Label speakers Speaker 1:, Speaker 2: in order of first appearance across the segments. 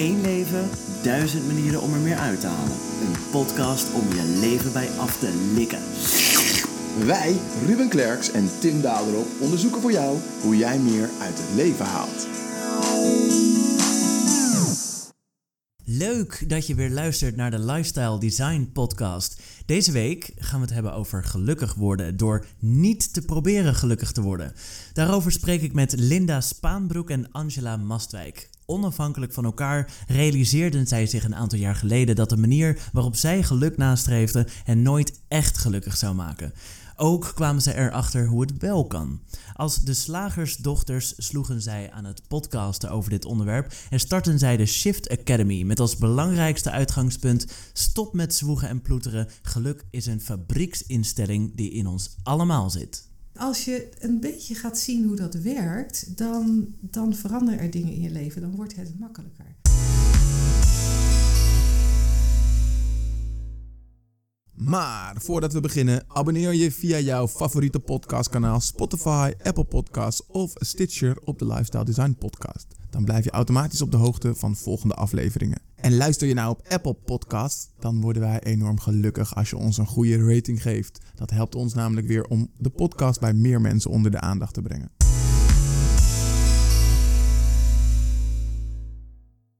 Speaker 1: één leven, duizend manieren om er meer uit te halen. Een podcast om je leven bij af te likken.
Speaker 2: Wij, Ruben Klerks en Tim Daderop, onderzoeken voor jou hoe jij meer uit het leven haalt.
Speaker 1: Leuk dat je weer luistert naar de Lifestyle Design Podcast. Deze week gaan we het hebben over gelukkig worden door niet te proberen gelukkig te worden. Daarover spreek ik met Linda Spaanbroek en Angela Mastwijk. Onafhankelijk van elkaar realiseerden zij zich een aantal jaar geleden dat de manier waarop zij geluk nastreefden hen nooit echt gelukkig zou maken. Ook kwamen ze erachter hoe het wel kan. Als de slagersdochters sloegen zij aan het podcasten over dit onderwerp en startten zij de Shift Academy met als belangrijkste uitgangspunt: stop met zwoegen en ploeteren. Geluk is een fabrieksinstelling die in ons allemaal zit.
Speaker 3: Als je een beetje gaat zien hoe dat werkt, dan, dan veranderen er dingen in je leven. Dan wordt het makkelijker.
Speaker 2: Maar voordat we beginnen, abonneer je via jouw favoriete podcastkanaal Spotify, Apple Podcasts of Stitcher op de Lifestyle Design Podcast. Dan blijf je automatisch op de hoogte van volgende afleveringen. En luister je nou op Apple Podcasts, dan worden wij enorm gelukkig als je ons een goede rating geeft. Dat helpt ons namelijk weer om de podcast bij meer mensen onder de aandacht te brengen.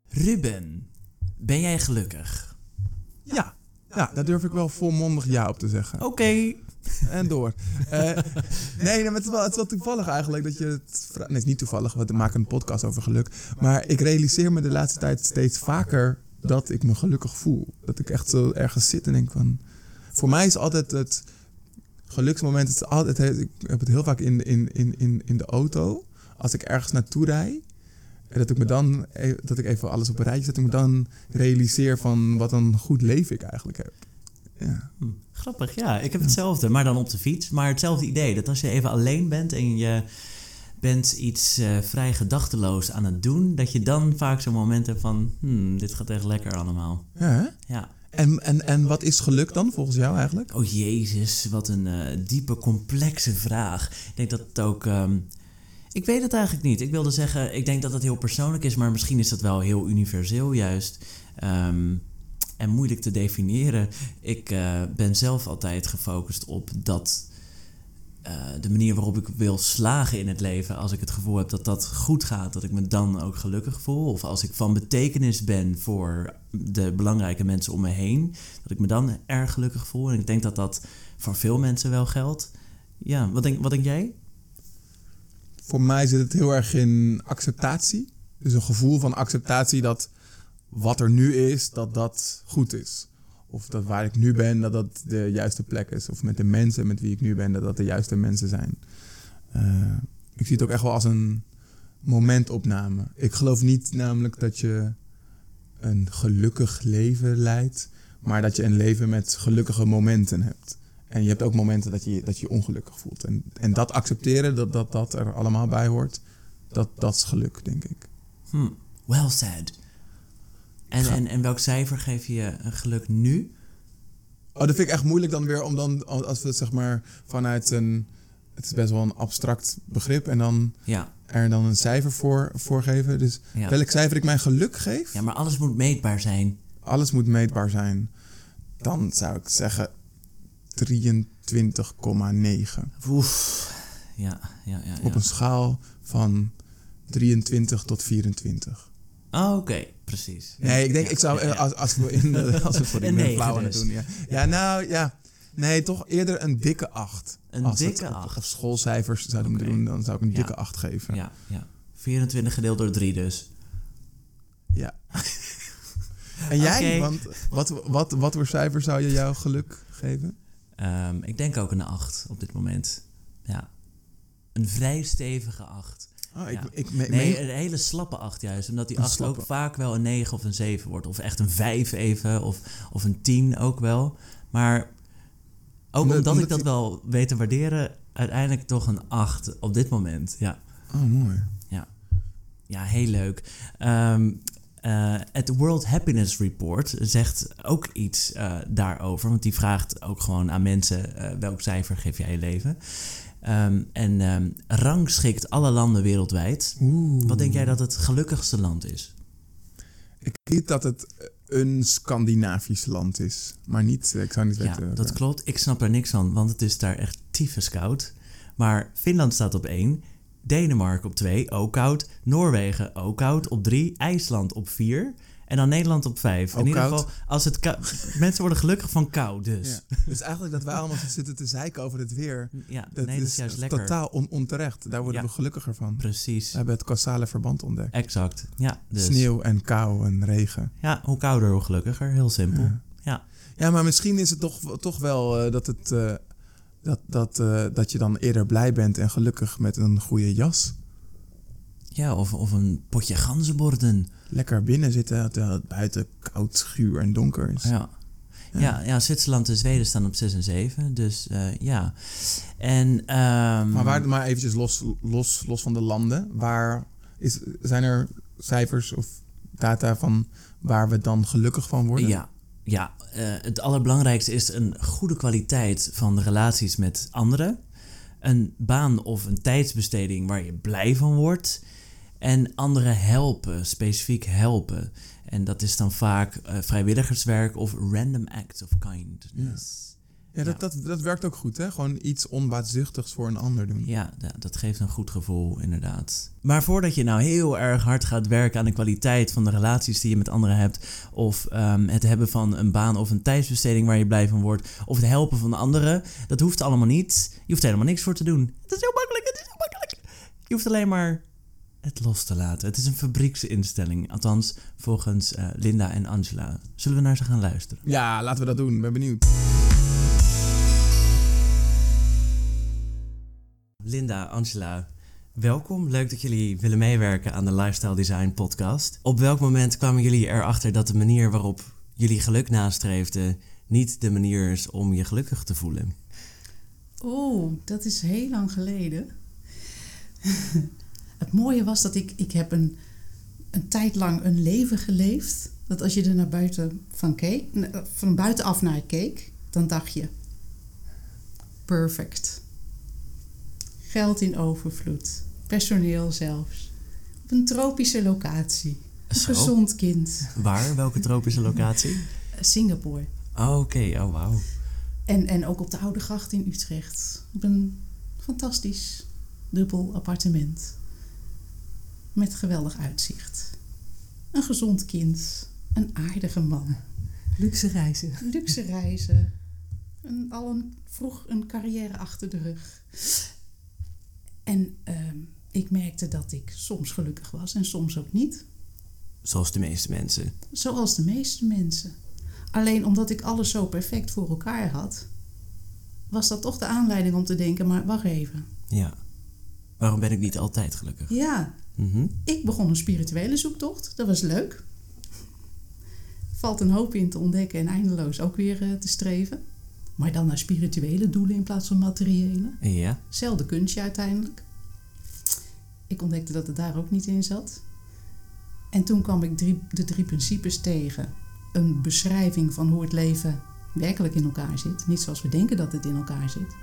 Speaker 1: Ruben, ben jij gelukkig?
Speaker 2: Ja, ja, daar durf ik wel volmondig ja op te zeggen.
Speaker 1: Oké.
Speaker 2: En door. Uh, nee, maar het, is wel, het is wel toevallig eigenlijk dat je het... Nee, het is niet toevallig, we maken een podcast over geluk. Maar ik realiseer me de laatste tijd steeds vaker dat ik me gelukkig voel. Dat ik echt zo ergens zit en denk van... Voor mij is altijd het geluksmoment... Het is altijd, ik heb het heel vaak in, in, in, in de auto. Als ik ergens naartoe rijd dat ik me dan, e-, dat ik even alles op een rijtje zet, dat ik me dan realiseer van wat een goed leven ik eigenlijk heb. Ja.
Speaker 1: Hm, grappig, ja. Ik heb hetzelfde, maar dan op de fiets. Maar hetzelfde idee, dat als je even alleen bent en je bent iets uh, vrij gedachteloos aan het doen, dat je dan vaak zo'n moment hebt van, hmm, dit gaat echt lekker allemaal.
Speaker 2: Ja, ja. En, en, en wat is geluk dan volgens jou eigenlijk?
Speaker 1: Oh jezus, wat een uh, diepe, complexe vraag. Ik denk dat het ook... Um, ik weet het eigenlijk niet. Ik wilde zeggen, ik denk dat het heel persoonlijk is, maar misschien is dat wel heel universeel juist. Um, en moeilijk te definiëren. Ik uh, ben zelf altijd gefocust op dat. Uh, de manier waarop ik wil slagen in het leven, als ik het gevoel heb dat dat goed gaat, dat ik me dan ook gelukkig voel. Of als ik van betekenis ben voor de belangrijke mensen om me heen, dat ik me dan erg gelukkig voel. En ik denk dat dat voor veel mensen wel geldt. Ja, wat denk, wat denk jij?
Speaker 2: voor mij zit het heel erg in acceptatie. Dus een gevoel van acceptatie dat wat er nu is, dat dat goed is. Of dat waar ik nu ben, dat dat de juiste plek is. Of met de mensen met wie ik nu ben, dat dat de juiste mensen zijn. Uh, ik zie het ook echt wel als een momentopname. Ik geloof niet namelijk dat je een gelukkig leven leidt, maar dat je een leven met gelukkige momenten hebt. En je hebt ook momenten dat je dat je, ongelukkig voelt. En, en dat accepteren, dat, dat dat er allemaal bij hoort, dat, dat is geluk, denk ik.
Speaker 1: Hmm, well said. En, en, en welk cijfer geef je geluk nu?
Speaker 2: Oh, dat vind ik echt moeilijk dan weer om dan, als we het zeg maar vanuit een, het is best wel een abstract begrip en dan ja. er dan een cijfer voor, voor geven. Dus welk cijfer ik mijn geluk geef?
Speaker 1: Ja, maar alles moet meetbaar zijn.
Speaker 2: Alles moet meetbaar zijn. Dan zou ik zeggen 23,9.
Speaker 1: Oef. Ja, ja, ja,
Speaker 2: Op een schaal van 23 tot 24.
Speaker 1: Oh, oké, precies.
Speaker 2: Nee, ik denk, ik zou, Als, als we in de, als we voor die flauw dus. doen. Ja. ja, nou ja. Nee, toch eerder een dikke 8.
Speaker 1: Een dikke 8.
Speaker 2: Of schoolcijfers zouden okay. doen, dan zou ik een dikke 8 geven.
Speaker 1: Ja, ja. 24 gedeeld door 3 dus.
Speaker 2: Ja. en jij? Want wat, wat, wat voor cijfer zou je jouw geluk geven?
Speaker 1: Um, ik denk ook een 8 op dit moment. Ja. Een vrij stevige 8.
Speaker 2: Oh, ik, ik,
Speaker 1: nee, een hele slappe 8 juist. Omdat die 8 ook vaak wel een 9 of een 7 wordt. Of echt een 5 even. Of, of een 10 ook wel. Maar ook omdat, omdat ik dat wel weet te waarderen, uiteindelijk toch een 8 op dit moment. Ja.
Speaker 2: Oh, mooi.
Speaker 1: Ja, ja heel leuk. Um, uh, het World Happiness Report zegt ook iets uh, daarover. Want die vraagt ook gewoon aan mensen uh, welk cijfer geef jij je leven. Um, en um, rangschikt alle landen wereldwijd.
Speaker 2: Oeh.
Speaker 1: Wat denk jij dat het gelukkigste land is?
Speaker 2: Ik weet dat het een Scandinavisch land is. Maar niet, ik zou niet
Speaker 1: Ja,
Speaker 2: weten.
Speaker 1: dat klopt. Ik snap er niks van, want het is daar echt tyfus koud. Maar Finland staat op 1, Denemarken op 2, ook koud. Noorwegen ook koud op 3, IJsland op 4 en dan Nederland op 5.
Speaker 2: Ook
Speaker 1: In ieder geval, als het mensen worden gelukkig van kou, dus.
Speaker 2: Ja. Dus eigenlijk dat wij allemaal zitten te zeiken over het weer.
Speaker 1: Ja,
Speaker 2: Dat
Speaker 1: nee, dat
Speaker 2: is
Speaker 1: is juist lekker.
Speaker 2: totaal on- onterecht. Daar worden
Speaker 1: Ja.
Speaker 2: we gelukkiger van.
Speaker 1: Precies.
Speaker 2: We hebben het causale verband ontdekt.
Speaker 1: Exact. Ja, dus.
Speaker 2: Sneeuw en kou en regen.
Speaker 1: Ja, hoe kouder, hoe gelukkiger. Heel simpel.
Speaker 2: Ja.
Speaker 1: Ja.
Speaker 2: Ja, maar misschien is het toch, toch wel eh, dat, het, eh, dat, dat, eh, dat je dan eerder blij bent en gelukkig met een goede jas.
Speaker 1: Ja, of, of een potje ganzenborden.
Speaker 2: Lekker binnen zitten terwijl het buiten koud, guur en donker is.
Speaker 1: Ja. Ja, ja, Zwitserland en Zweden staan op 6 en 7. Dus eh, ja. En, ehm,
Speaker 2: Maar, waar, maar eventjes los, los, los van de landen. Waar is, zijn er cijfers of data van waar we dan gelukkig van worden?
Speaker 1: Ja, ja eh, het allerbelangrijkste is een goede kwaliteit van de relaties met anderen. Een baan of een tijdsbesteding waar je blij van wordt. En anderen helpen, specifiek helpen. En dat is dan vaak eh, vrijwilligerswerk of random acts of kindness.
Speaker 2: Ja, dat, Dat, dat werkt ook goed, hè? Gewoon iets onbaatzuchtigs voor een ander doen.
Speaker 1: Ja, da- dat geeft een goed gevoel, inderdaad. Maar voordat je nou heel erg hard gaat werken aan de kwaliteit van de relaties die je met anderen hebt, of ehm, het hebben van een baan of een tijdsbesteding waar je blij van wordt, of het helpen van anderen, dat hoeft allemaal niet. Je hoeft helemaal niks voor te doen. Het is heel makkelijk, het is heel makkelijk. Je hoeft alleen maar het los te laten. Het is een fabrieksinstelling, althans volgens eh, Linda en Angela. Zullen we naar ze gaan luisteren?
Speaker 2: Ja, laten we dat doen. Ik ben benieuwd.
Speaker 1: Linda, Angela, welkom. Leuk dat jullie willen meewerken aan de Lifestyle Design podcast. Op welk moment kwamen jullie erachter dat de manier waarop jullie geluk nastreefden niet de manier is om je gelukkig te voelen?
Speaker 3: Oh, dat is heel lang geleden. Het mooie was dat ik, ik heb een, een tijd lang een leven geleefd. Dat als je er naar buiten van keek, van buitenaf naar keek, dan dacht je: perfect. Geld in overvloed, personeel zelfs. Op een tropische locatie. Een
Speaker 1: Zo.
Speaker 3: gezond kind.
Speaker 1: Waar? Welke tropische locatie?
Speaker 3: Singapore.
Speaker 1: Oh, Oké, oh wauw.
Speaker 3: En, en ook op de Oude Gracht in Utrecht. Op een fantastisch dubbel appartement. Met geweldig uitzicht. Een gezond kind. Een aardige man.
Speaker 4: Luxe reizen.
Speaker 3: Luxe reizen. Een, al een, vroeg een carrière achter de rug. En ehm, ik merkte dat ik soms gelukkig was en soms ook niet.
Speaker 1: Zoals de meeste mensen.
Speaker 3: Zoals de meeste mensen. Alleen omdat ik alles zo perfect voor elkaar had, was dat toch de aanleiding om te denken: maar wacht even.
Speaker 1: Ja. Waarom ben ik niet altijd gelukkig?
Speaker 3: Ja,
Speaker 1: Mhm.
Speaker 3: ik begon een spirituele zoektocht. Dat was leuk. Valt een hoop in te ontdekken en eindeloos ook weer eh, te streven. Maar dan naar spirituele doelen in plaats van materiële.
Speaker 1: Ja.
Speaker 3: Zelfde kunstje uiteindelijk. Ik ontdekte dat het daar ook niet in zat. En toen kwam ik drie, de drie principes tegen. Een beschrijving van hoe het leven werkelijk in elkaar zit. Niet zoals we denken dat het in elkaar zit.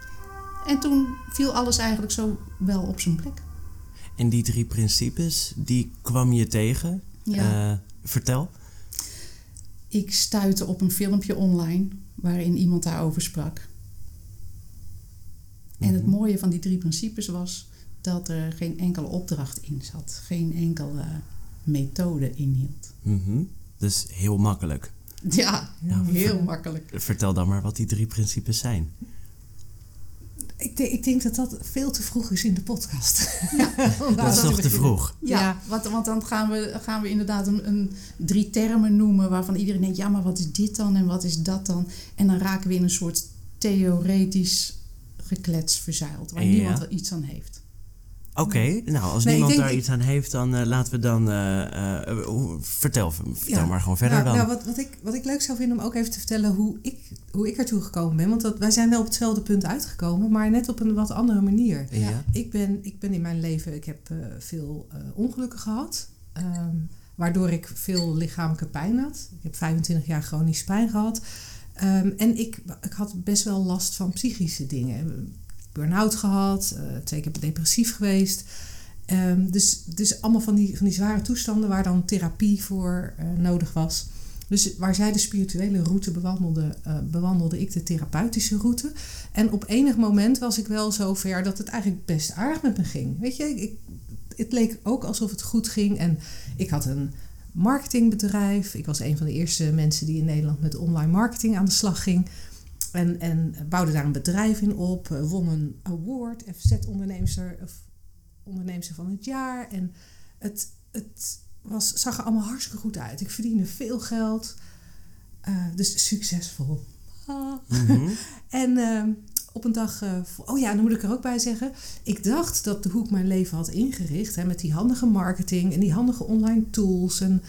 Speaker 3: En toen viel alles eigenlijk zo wel op zijn plek.
Speaker 1: En die drie principes, die kwam je tegen?
Speaker 3: Ja.
Speaker 1: Eh, vertel.
Speaker 3: Ik stuitte op een filmpje online waarin iemand daarover sprak. En het
Speaker 1: Mhm.
Speaker 3: mooie van die drie principes was dat er geen enkele opdracht in zat, geen enkele methode inhield.
Speaker 1: Mhm. Dus heel makkelijk.
Speaker 3: Ja,
Speaker 1: Nou,
Speaker 3: heel makkelijk.
Speaker 1: Vertel dan maar wat die drie principes zijn.
Speaker 4: Ik, denk- ik denk dat dat veel te vroeg is in de podcast.
Speaker 3: Nou,
Speaker 1: dat is nog te vroeg.
Speaker 3: Ja,
Speaker 4: Ja.
Speaker 3: Want, want dan gaan we, gaan we inderdaad een, een drie termen noemen waarvan iedereen denkt, ja, maar wat is dit dan en wat is dat dan? En dan raken we in een soort theoretisch geklets verzeild, waar
Speaker 1: Ja.
Speaker 3: niemand er iets aan heeft.
Speaker 1: Oké, nou als
Speaker 4: Nee,
Speaker 1: niemand daar
Speaker 4: ik-
Speaker 1: iets aan heeft, dan eh, laten we dan... eh, eh, vertel vertel
Speaker 4: Ja.
Speaker 1: maar gewoon verder
Speaker 4: nou,
Speaker 1: dan.
Speaker 4: nou, wat, wat, ik, wat ik leuk zou vinden om ook even te vertellen hoe ik, hoe ik ertoe gekomen ben. Want dat, wij zijn wel op hetzelfde punt uitgekomen, maar net op een wat andere manier.
Speaker 1: ja.
Speaker 4: Ik ben, ik ben in mijn leven, ik heb eh, veel eh, ongelukken gehad. ehm, waardoor ik veel lichamelijke pijn had. Ik heb 25 jaar chronisch pijn gehad. Ehm, en ik, ik had best wel last van psychische dingen. Burn-out gehad, eh, twee keer depressief geweest. Ehm, dus, dus allemaal van die, van die zware toestanden waar dan therapie voor eh, nodig was. Dus waar zij de spirituele route bewandelde, eh, bewandelde ik de therapeutische route. En op enig moment was ik wel zo ver dat het eigenlijk best aardig met me ging. Weet je, ik, het leek ook alsof het goed ging. En ik had een marketingbedrijf. Ik was een van de eerste mensen die in Nederland met online marketing aan de slag ging. En, en bouwde daar een bedrijf in op. eh, Won een award, FZ-onderneemster of onderneemster van het jaar. En het, het was, zag er allemaal hartstikke goed uit. Ik verdiende veel geld. eh, dus succesvol. Ah.
Speaker 1: Mhm.
Speaker 4: En ehm, op een dag, eh, vo- oh ja, dan moet ik er ook bij zeggen. Ik dacht dat de Hoek mijn leven had ingericht. Hè, met die handige marketing en die handige online tools. En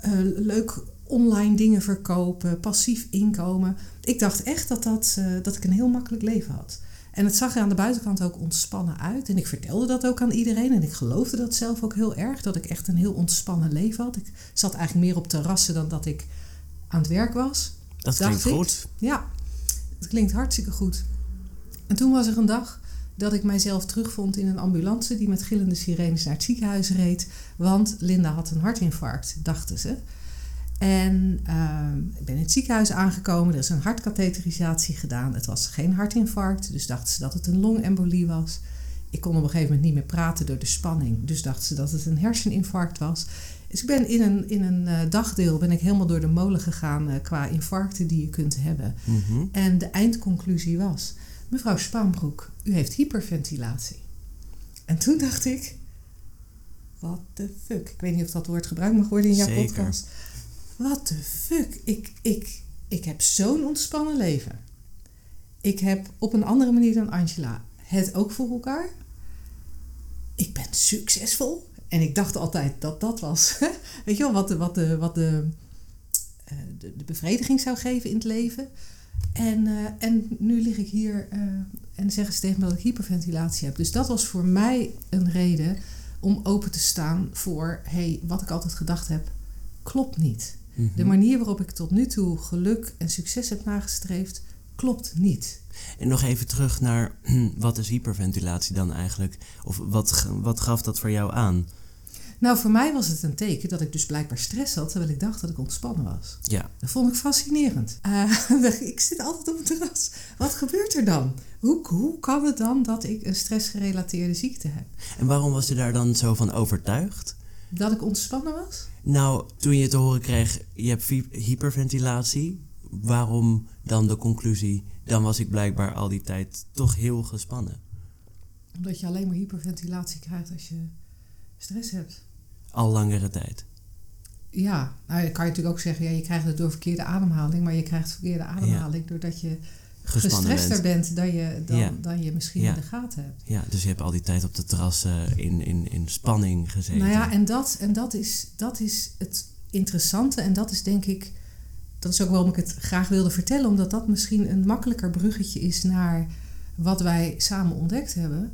Speaker 4: eh, leuk online dingen verkopen, passief inkomen. Ik dacht echt dat, dat, eh, dat ik een heel makkelijk leven had. En het zag er aan de buitenkant ook ontspannen uit. En ik vertelde dat ook aan iedereen. En ik geloofde dat zelf ook heel erg. Dat ik echt een heel ontspannen leven had. Ik zat eigenlijk meer op terrassen dan dat ik aan het werk was.
Speaker 1: Dat klinkt
Speaker 4: ik.
Speaker 1: goed.
Speaker 4: Ja, het klinkt hartstikke goed. En toen was er een dag dat ik mijzelf terugvond in een ambulance die met gillende sirenes naar het ziekenhuis reed. Want Linda had een hartinfarct, dachten ze. En ehm, ik ben in het ziekenhuis aangekomen. Er is een hartkatheterisatie gedaan. Het was geen hartinfarct, dus dachten ze dat het een longembolie was. Ik kon op een gegeven moment niet meer praten door de spanning. Dus dachten ze dat het een herseninfarct was. Dus ik ben in een, in een eh, dagdeel ben ik helemaal door de molen gegaan eh, qua infarcten die je kunt hebben.
Speaker 1: Mhm.
Speaker 4: En de eindconclusie was: mevrouw Spaanbroek, u heeft hyperventilatie. En toen dacht ik: what the fuck? Ik weet niet of dat woord gebruikt mag worden in jouw
Speaker 1: Zeker.
Speaker 4: podcast. What the fuck? Ik, ik, ik heb zo'n ontspannen leven. Ik heb op een andere manier dan Angela het ook voor elkaar. Ik ben succesvol. En ik dacht altijd dat dat was. Weet je wel, wat de, wat de, wat de, eh, de, de bevrediging zou geven in het leven. En, eh, en nu lig ik hier eh, en zeggen ze tegen me dat ik hyperventilatie heb. Dus dat was voor mij een reden om open te staan voor... hey, wat ik altijd gedacht heb, klopt niet.
Speaker 1: Mhm.
Speaker 4: De manier waarop ik tot nu toe geluk en succes heb nagestreefd, klopt niet.
Speaker 1: En nog even terug naar wat is hyperventilatie dan eigenlijk? Of wat, wat gaf dat voor jou aan?
Speaker 4: Nou, voor mij was het een teken dat ik dus blijkbaar stress had, terwijl ik dacht dat ik ontspannen was.
Speaker 1: Ja,
Speaker 4: Dat vond ik fascinerend. Eh, ik zit altijd op het terras. Wat gebeurt er dan? Hoe, hoe kan het dan dat ik een stressgerelateerde ziekte heb?
Speaker 1: en waarom was je daar dan zo van overtuigd?
Speaker 4: Dat ik ontspannen was?
Speaker 1: Nou, toen je te horen kreeg, je hebt hy- hyperventilatie, waarom dan de conclusie, dan was ik blijkbaar al die tijd toch heel gespannen.
Speaker 4: Omdat je alleen maar hyperventilatie krijgt als je stress hebt.
Speaker 1: Al langere tijd.
Speaker 4: Ja, nou dan kan je natuurlijk ook zeggen, ja, je krijgt het door verkeerde ademhaling, maar je krijgt verkeerde ademhaling doordat je gestrester
Speaker 1: bent.
Speaker 4: bent, dan, je, dan,
Speaker 1: Ja.
Speaker 4: dan je misschien
Speaker 1: Ja.
Speaker 4: in de gaten hebt.
Speaker 1: Ja, dus je hebt al die tijd op de terrassen in, in, in spanning gezeten.
Speaker 4: Nou ja, en dat, en dat, is, dat is het interessante. En dat is denk ik, dat is ook waarom ik het graag wilde vertellen. Omdat dat misschien een makkelijker bruggetje is naar wat wij samen ontdekt hebben.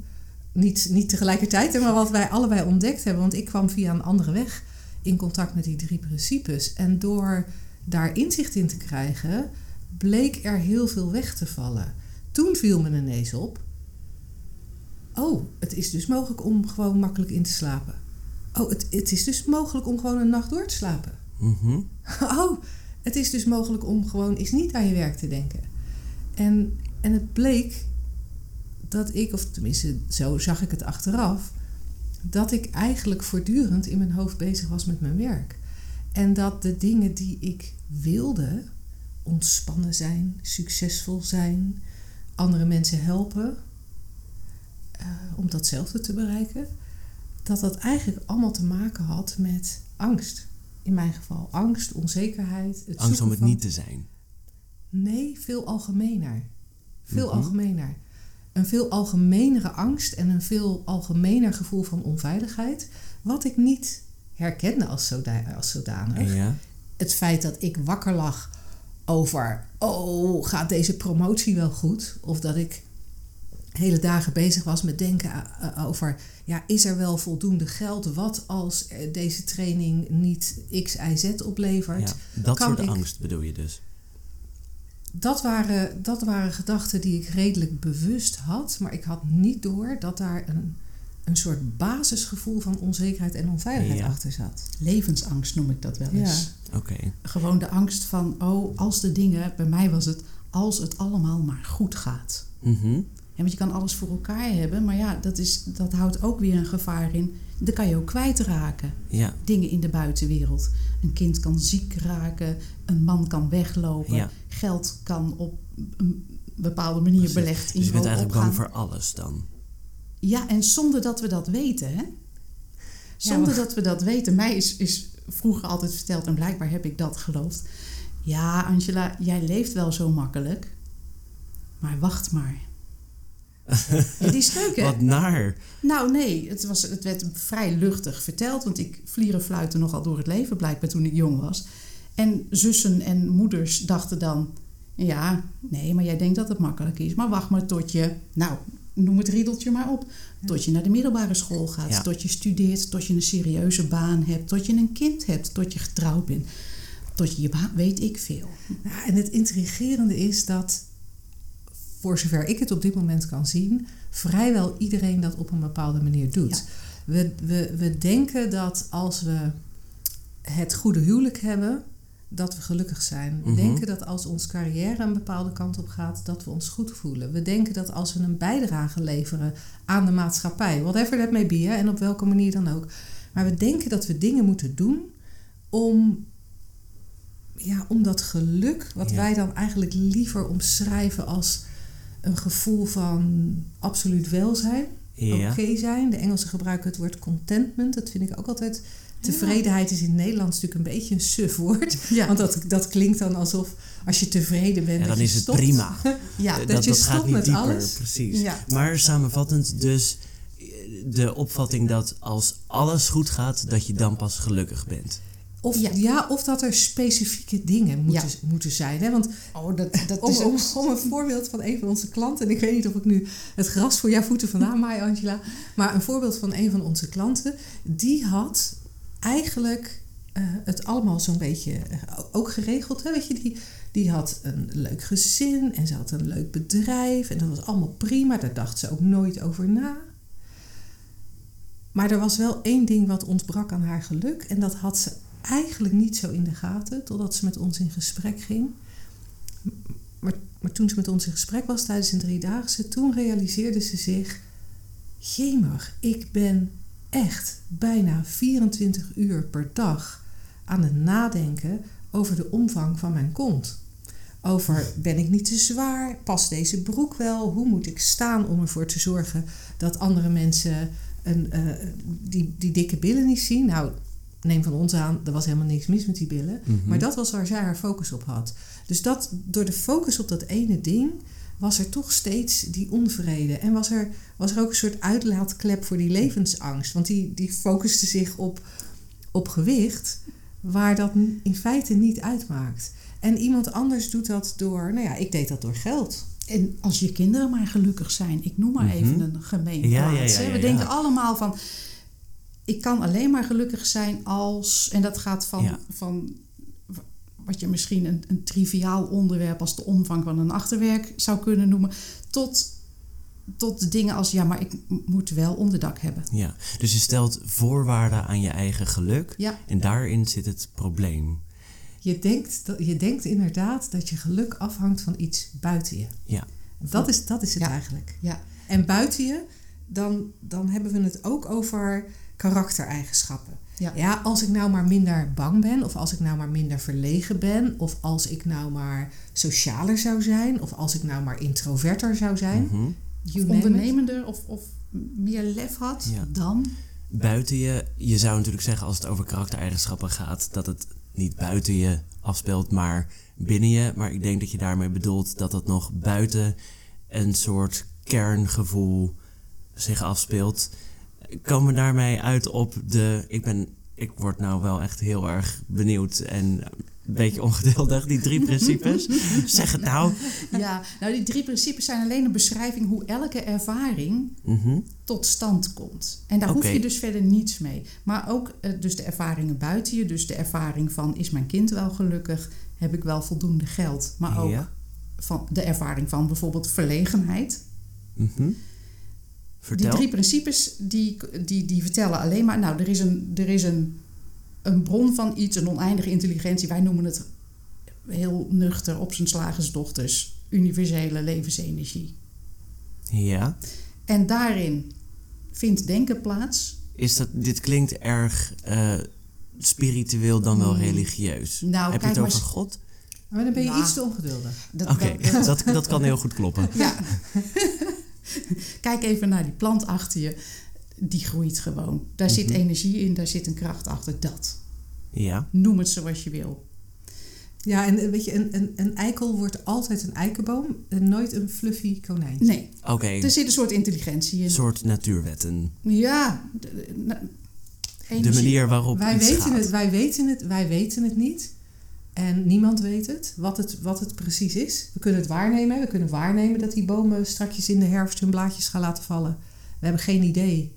Speaker 4: Niet, niet tegelijkertijd, maar wat wij allebei ontdekt hebben. Want ik kwam via een andere weg in contact met die drie principes. En door daar inzicht in te krijgen, bleek er heel veel weg te vallen. Toen viel me ineens op. Oh, het is dus mogelijk om gewoon makkelijk in te slapen. Oh, het, het is dus mogelijk om gewoon een nacht door te slapen.
Speaker 1: Mhm.
Speaker 4: Oh, het is dus mogelijk om gewoon eens niet aan je werk te denken. En, en het bleek dat ik, of tenminste zo zag ik het achteraf, dat ik eigenlijk voortdurend in mijn hoofd bezig was met mijn werk. En dat de dingen die ik wilde, ontspannen zijn, succesvol zijn, andere mensen helpen, eh, om datzelfde te bereiken, dat dat eigenlijk allemaal te maken had met angst. In mijn geval angst, onzekerheid. Het
Speaker 1: Angst om het
Speaker 4: van-
Speaker 1: niet te zijn.
Speaker 4: Nee, veel algemener. Veel
Speaker 1: Mhm.
Speaker 4: algemener. Een veel algemenere angst en een veel algemener gevoel van onveiligheid. Wat ik niet herkende als, zoda- als zodanig.
Speaker 1: Ja.
Speaker 4: Het feit dat ik wakker lag over... oh, gaat deze promotie wel goed? Of dat ik hele dagen bezig was met denken eh, eh, over... ja, is er wel voldoende geld? Wat als deze training niet X, Y, Z oplevert?
Speaker 1: ja. Dat
Speaker 4: kan
Speaker 1: soort
Speaker 4: ik-
Speaker 1: angst bedoel je dus.
Speaker 4: dat waren, dat waren gedachten die ik redelijk bewust had, maar ik had niet door dat daar een, een soort basisgevoel van onzekerheid en onveiligheid
Speaker 1: Ja.
Speaker 4: achter zat.
Speaker 3: Levensangst noem ik dat wel eens.
Speaker 1: Oké.
Speaker 3: Gewoon de angst van, oh, als de dingen, bij mij was het, als het allemaal maar goed gaat.
Speaker 1: Mhm.
Speaker 3: Ja, want je kan alles voor elkaar hebben, maar ja, dat, is, dat houdt ook weer een gevaar in. Dan kan je ook kwijtraken.
Speaker 1: Ja.
Speaker 3: Dingen in de buitenwereld. Een kind kan ziek raken, een man kan weglopen,
Speaker 1: Ja.
Speaker 3: geld kan op een bepaalde manier
Speaker 1: Precies.
Speaker 3: belegd in
Speaker 1: Dus je bent eigenlijk
Speaker 3: opgaan.
Speaker 1: bang voor alles dan.
Speaker 3: Ja, en zonder dat we dat weten, hè? Zonder
Speaker 4: maar-
Speaker 3: dat we dat weten. Mij is, is vroeger altijd verteld, en blijkbaar heb ik dat geloofd. Ja, Angela, jij leeft wel zo makkelijk. Maar wacht maar. Ja, die is leuk, hè?
Speaker 1: Wat naar.
Speaker 3: Nou, nee, het, was, het werd vrij luchtig verteld. Want ik vlieren fluiten nogal door het leven, blijkbaar toen ik jong was. En zussen en moeders dachten dan... Ja, nee, maar jij denkt dat het makkelijk is. Maar wacht maar tot je... Nou, noem het riedeltje maar op. Tot je naar de middelbare school gaat.
Speaker 1: Ja.
Speaker 3: Tot je studeert. Tot je een serieuze baan hebt. Tot je een kind hebt. Tot je getrouwd bent. Tot je je baan... Weet ik veel.
Speaker 4: Nou, en het intrigerende is dat, voor zover ik het op dit moment kan zien, vrijwel iedereen dat op een bepaalde manier doet.
Speaker 3: Ja.
Speaker 4: We, we, we denken dat als we het goede huwelijk hebben, dat we gelukkig zijn. We
Speaker 1: Mhm.
Speaker 4: denken dat als ons carrière een bepaalde kant op gaat, dat we ons goed voelen. We denken dat als we een bijdrage leveren aan de maatschappij, whatever that may be, hè, en op welke manier dan ook. Maar we denken dat we dingen moeten doen om, ja, om dat geluk, wat
Speaker 1: Ja.
Speaker 4: wij dan eigenlijk liever omschrijven als een gevoel van absoluut welzijn,
Speaker 1: Ja.
Speaker 4: oké zijn. De Engelsen gebruiken het woord contentment. Dat vind ik ook altijd. Tevredenheid is in het Nederlands natuurlijk een beetje een suf woord.
Speaker 3: Ja,
Speaker 4: Want dat, dat klinkt dan alsof als je tevreden bent.
Speaker 1: Ja,
Speaker 4: dat
Speaker 1: dan
Speaker 4: je
Speaker 1: is het
Speaker 4: stopt.
Speaker 1: prima.
Speaker 3: ja,
Speaker 1: Eh,
Speaker 4: dat je
Speaker 1: gaat
Speaker 4: stopt
Speaker 1: niet
Speaker 4: met
Speaker 1: dieper,
Speaker 4: alles.
Speaker 1: precies.
Speaker 3: Ja.
Speaker 1: Maar samenvattend dus eh, de opvatting dat als alles goed gaat, dat je dan pas gelukkig bent.
Speaker 4: Of, ja.
Speaker 3: Ja.
Speaker 4: of dat er specifieke dingen moeten, moeten zijn. Hè? Want
Speaker 3: Oh, dat, dat
Speaker 4: om,
Speaker 3: is
Speaker 4: om,
Speaker 3: ook...
Speaker 4: om een voorbeeld van een van onze klanten. En ik weet niet of ik nu het gras voor jouw voeten vandaan maai, Angela. Maar een voorbeeld van een van onze klanten. Die had eigenlijk eh, het allemaal zo'n beetje eh, ook geregeld. Hè? Weet je, die, die had een leuk gezin en ze had een leuk bedrijf. En dat was allemaal prima. Daar dacht ze ook nooit over na. Maar er was wel één ding wat ontbrak aan haar geluk. En dat had ze eigenlijk niet zo in de gaten. Totdat ze met ons in gesprek ging. Maar, maar toen ze met ons in gesprek was tijdens een driedaagse, toen realiseerde ze zich: Jemig, ik ben echt bijna 24 uur per dag aan het nadenken over de omvang van mijn kont. Over ben ik niet te zwaar? Past deze broek wel? Hoe moet ik staan om ervoor te zorgen dat andere mensen een, eh, die, die dikke billen niet zien? Nou, neem van ons aan, er was helemaal niks mis met die billen.
Speaker 1: Mhm.
Speaker 4: Maar dat was waar zij haar focus op had. Dus dat, door de focus op dat ene ding was er toch steeds die onvrede. En was er, was er ook een soort uitlaatklep voor die levensangst. Want die, die focuste zich op, op gewicht, waar dat in feite niet uitmaakt. En iemand anders doet dat door, nou ja, ik deed dat door geld.
Speaker 3: En als je kinderen maar gelukkig zijn. Ik noem maar
Speaker 1: Mhm.
Speaker 3: even een gemeen
Speaker 1: Ja, ja,
Speaker 3: plaats,
Speaker 1: ja,
Speaker 3: hè.
Speaker 1: ja,
Speaker 3: We
Speaker 1: ja.
Speaker 3: denken allemaal van... Ik kan alleen maar gelukkig zijn als... En dat gaat van,
Speaker 1: Ja.
Speaker 3: van wat je misschien een, een triviaal onderwerp... als de omvang van een achterwerk zou kunnen noemen... tot, tot de dingen als... Ja, maar ik moet wel onderdak hebben.
Speaker 1: Ja, dus je stelt voorwaarden aan je eigen geluk
Speaker 3: Ja,
Speaker 1: en daarin zit het probleem.
Speaker 4: Je denkt, dat, je denkt inderdaad dat je geluk afhangt van iets buiten je.
Speaker 1: Ja.
Speaker 4: Dat is, dat is het
Speaker 3: Ja.
Speaker 4: eigenlijk.
Speaker 3: ja.
Speaker 4: En buiten je, dan, dan hebben we het ook over karaktereigenschappen.
Speaker 3: Ja.
Speaker 4: ja, als ik nou maar minder bang ben, of als ik nou maar minder verlegen ben, of als ik nou maar socialer zou zijn, of als ik nou maar introverter zou zijn.
Speaker 1: Mhm.
Speaker 3: Of ondernemender of, of meer lef had,
Speaker 1: Ja.
Speaker 3: dan...
Speaker 1: Buiten je, je zou natuurlijk zeggen als het over karaktereigenschappen gaat, dat het niet buiten je afspeelt, maar binnen je. Maar ik denk dat je daarmee bedoelt dat het nog buiten een soort kerngevoel zich afspeelt. Komen we daarmee uit op de. Ik ben. Ik word nou wel echt heel erg benieuwd en een beetje ongeduldig, die drie principes. zeg het nou.
Speaker 3: Ja, nou die drie principes zijn alleen een beschrijving hoe elke ervaring
Speaker 1: Mhm.
Speaker 3: tot stand komt. En daar hoef je dus verder niets mee. Maar ook eh, dus de ervaringen buiten je. Dus de ervaring van is mijn kind wel gelukkig? Heb ik wel voldoende geld? Maar ook
Speaker 1: Ja.
Speaker 3: van de ervaring van bijvoorbeeld verlegenheid.
Speaker 1: Mhm. Vertel.
Speaker 3: Die drie principes die, die, die vertellen alleen maar, nou, er is, een, er is een, een bron van iets, een oneindige intelligentie. Wij noemen het heel nuchter op zijn slagersdochters universele levensenergie.
Speaker 1: Ja.
Speaker 3: En daarin vindt denken plaats.
Speaker 1: Is dat, dit klinkt erg eh, spiritueel dan wel
Speaker 3: Hmm.
Speaker 1: religieus.
Speaker 3: Nou,
Speaker 1: Heb je
Speaker 3: kijk
Speaker 1: het
Speaker 3: maar
Speaker 1: over
Speaker 3: eens-
Speaker 1: God?
Speaker 4: Maar dan ben je
Speaker 3: Nou.
Speaker 4: iets te ongeduldig.
Speaker 3: Dat,
Speaker 1: Oké,
Speaker 3: dat,
Speaker 1: dat kan heel goed kloppen.
Speaker 3: Ja. Kijk even naar die plant achter je. Die groeit gewoon. Daar zit
Speaker 1: Mhm.
Speaker 3: energie in, daar zit een kracht achter. Dat.
Speaker 1: Ja.
Speaker 3: Noem het zoals je wil.
Speaker 4: Ja, en eh, weet je, een, een, een eikel wordt altijd een eikenboom en nooit een fluffy konijntje.
Speaker 3: Nee,
Speaker 1: Oké,
Speaker 3: er zit een soort intelligentie in.
Speaker 1: een soort natuurwetten.
Speaker 3: Ja. de- de- na-
Speaker 1: De
Speaker 3: energie.
Speaker 1: manier waarop
Speaker 4: Wij
Speaker 1: iets
Speaker 4: weten,
Speaker 1: gaat.
Speaker 4: het, wij, weten het, wij weten het niet. En niemand weet het wat, het, wat het precies is. We kunnen het waarnemen. We kunnen waarnemen dat die bomen strakjes in de herfst hun blaadjes gaan laten vallen. We hebben geen idee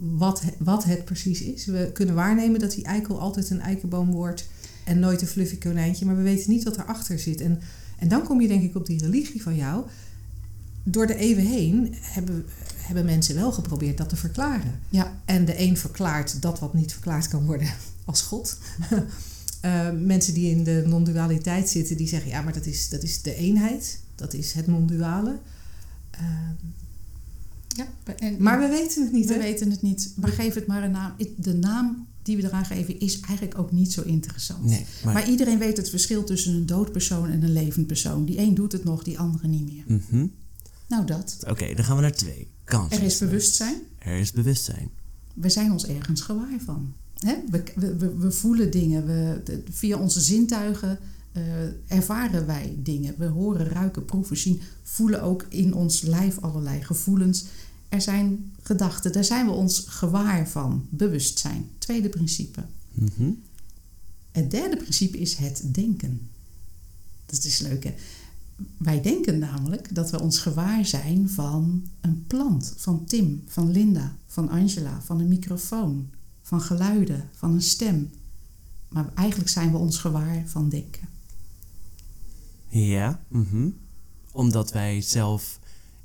Speaker 4: wat, wat het precies is. We kunnen waarnemen dat die eikel altijd een eikenboom wordt en nooit een fluffy konijntje. Maar we weten niet wat erachter zit. En, en dan kom je denk ik op die religie van jou. Door de eeuwen heen hebben, hebben mensen wel geprobeerd dat te verklaren.
Speaker 3: Ja,
Speaker 4: En de een verklaart dat wat niet verklaard kan worden als God. Eh, mensen die in de non-dualiteit zitten, die zeggen ja, maar dat is, dat is de eenheid, dat is het non-duale. Eh,
Speaker 3: ja. En,
Speaker 4: maar we weten het niet.
Speaker 3: we
Speaker 4: hè?
Speaker 3: weten het niet. Maar geef het maar een naam. De naam die we eraan geven is eigenlijk ook niet zo interessant.
Speaker 1: Nee, maar...
Speaker 3: Maar iedereen weet het verschil tussen een dood persoon en een levend persoon. Die een doet het nog, die andere niet meer.
Speaker 1: Mhm.
Speaker 3: Nou dat.
Speaker 1: Oké, dan gaan we naar twee. Kansen.
Speaker 3: Er is bewustzijn.
Speaker 1: Er is bewustzijn.
Speaker 3: We zijn ons ergens gewaar van. We, we, voelen dingen. We, via onze zintuigen eh, ervaren wij dingen. We horen, ruiken, proeven, zien. Voelen ook in ons lijf allerlei gevoelens. Er zijn gedachten. Daar zijn we ons gewaar van. Bewustzijn. Tweede principe.
Speaker 1: Mhm.
Speaker 3: Het derde principe is het denken. Dat is leuk hè. Wij denken namelijk dat we ons gewaar zijn van een plant, van Tim, van Linda, van Angela, van een microfoon, van geluiden, van een stem. Maar eigenlijk zijn we ons gewaar van denken.
Speaker 1: Ja. mhm. Omdat wij zelf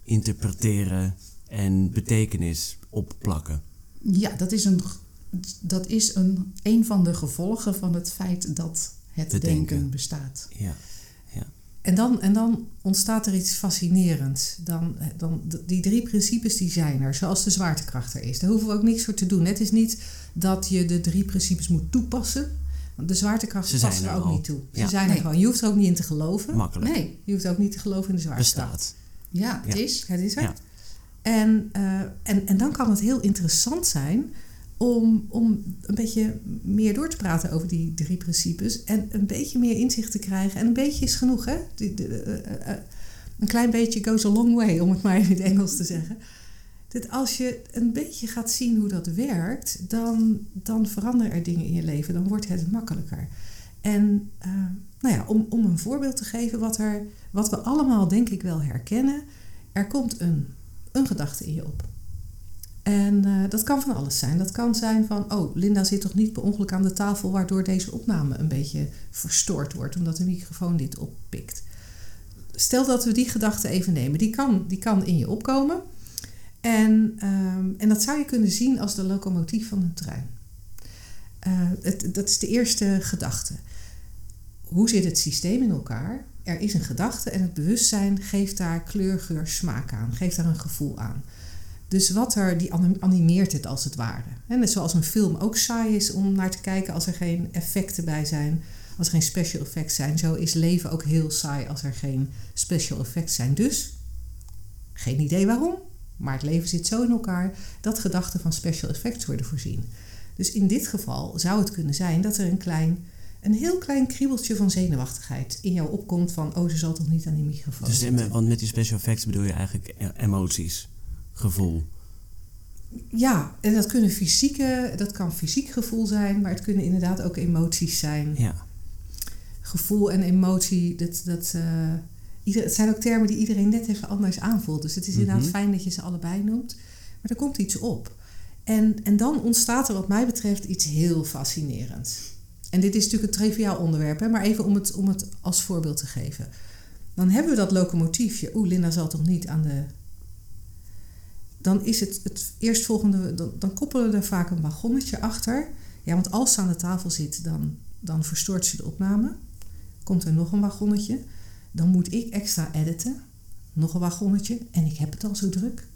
Speaker 1: interpreteren en betekenis opplakken.
Speaker 3: Ja, dat is een, dat is een, een van de gevolgen van het feit dat het denken.
Speaker 1: denken.
Speaker 3: bestaat.
Speaker 1: Ja.
Speaker 4: En dan, en dan ontstaat er iets fascinerends. Dan, dan, die drie principes die zijn er, zoals de zwaartekracht er is. Daar hoeven we ook niks voor te doen. Het is niet dat je de drie principes moet toepassen. Want de zwaartekracht
Speaker 1: Ze
Speaker 4: past er
Speaker 1: er
Speaker 4: ook
Speaker 1: al.
Speaker 4: niet toe. Ze
Speaker 1: Ja.
Speaker 4: zijn er gewoon. Je hoeft er ook niet in te geloven.
Speaker 1: Makkelijk.
Speaker 3: Nee,
Speaker 4: Je hoeft ook niet te geloven in de zwaartekracht.
Speaker 1: Bestaat.
Speaker 3: ja, het
Speaker 1: Ja.
Speaker 3: is.
Speaker 4: Het is er.
Speaker 1: Ja.
Speaker 4: En, eh, en, en dan kan het heel interessant zijn om, om een beetje meer door te praten over die drie principes. En een beetje meer inzicht te krijgen. En een beetje is genoeg, hè? De- eh, eh, een klein beetje goes a long way, om het maar in het Engels te zeggen. Dat als je een beetje gaat zien hoe dat werkt, dan, dan veranderen er dingen in je leven. Dan wordt het makkelijker. En eh, nou ja, om, om een voorbeeld te geven, wat, er, wat we allemaal denk ik wel herkennen. Er komt een, een gedachte in je op. En eh, dat kan van alles zijn. Dat kan zijn van, oh, Linda zit toch niet per ongeluk aan de tafel, waardoor deze opname een beetje verstoord wordt, omdat de microfoon dit oppikt. Stel dat we die gedachte even nemen. Die kan, die kan in je opkomen. En, ehm, en dat zou je kunnen zien als de locomotief van een trein. Eh, het, dat is de eerste gedachte. Hoe zit het systeem in elkaar? Er is een gedachte en het bewustzijn geeft daar kleur, geur, smaak aan. Geeft daar een gevoel aan. Dus wat er, die anim- animeert het als het ware. En net zoals een film ook saai is om naar te kijken als er geen effecten bij zijn. Als er geen special effects zijn. Zo is leven ook heel saai als er geen special effects zijn. Dus, geen idee waarom. Maar het leven zit zo in elkaar dat gedachten van special effects worden voorzien. Dus in dit geval zou het kunnen zijn dat er een klein, een heel klein kriebeltje van zenuwachtigheid in jou opkomt van, oh, ze zal toch niet aan die microfoon
Speaker 1: Dus
Speaker 4: zitten.
Speaker 1: want met die special effects bedoel je eigenlijk e- emoties, gevoel.
Speaker 4: Ja, en dat kunnen fysieke, dat kan fysiek gevoel zijn, maar het kunnen inderdaad ook emoties zijn.
Speaker 1: Ja.
Speaker 4: Gevoel en emotie, dat, dat, eh, ieder, het zijn ook termen die iedereen net even anders aanvoelt. Dus het is inderdaad
Speaker 1: Mhm.
Speaker 4: fijn dat je ze allebei noemt. Maar er komt iets op. En, en dan ontstaat er wat mij betreft iets heel fascinerends. En dit is natuurlijk een triviaal onderwerp, hè, maar even om het, om het als voorbeeld te geven. Dan hebben we dat locomotiefje. Oeh, Linda zal toch niet aan de... dan is het het eerstvolgende, dan, dan koppelen we er vaak een wagonnetje achter. Ja, want als ze aan de tafel zit, dan, dan verstoort ze de opname. Komt er nog een wagonnetje. Dan moet ik extra editen. Nog een wagonnetje. En ik heb het al zo druk.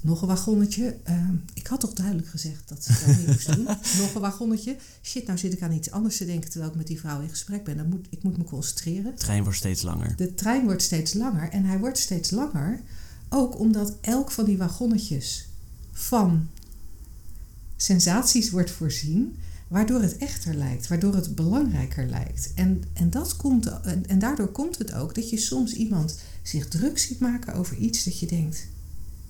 Speaker 4: Nog een wagonnetje. Ehm, ik had toch duidelijk gezegd dat ze dat niet moest doen. Nog een wagonnetje. Shit, nou zit ik aan iets anders te denken terwijl ik met die vrouw in gesprek ben. Dan moet, ik moet me concentreren.
Speaker 1: De trein wordt steeds langer.
Speaker 4: De trein wordt steeds langer en hij wordt steeds langer ook omdat elk van die wagonnetjes van sensaties wordt voorzien, waardoor het echter lijkt, waardoor het belangrijker lijkt. En, en, dat komt, en, en daardoor komt het ook dat je soms iemand zich druk ziet maken over iets dat je denkt.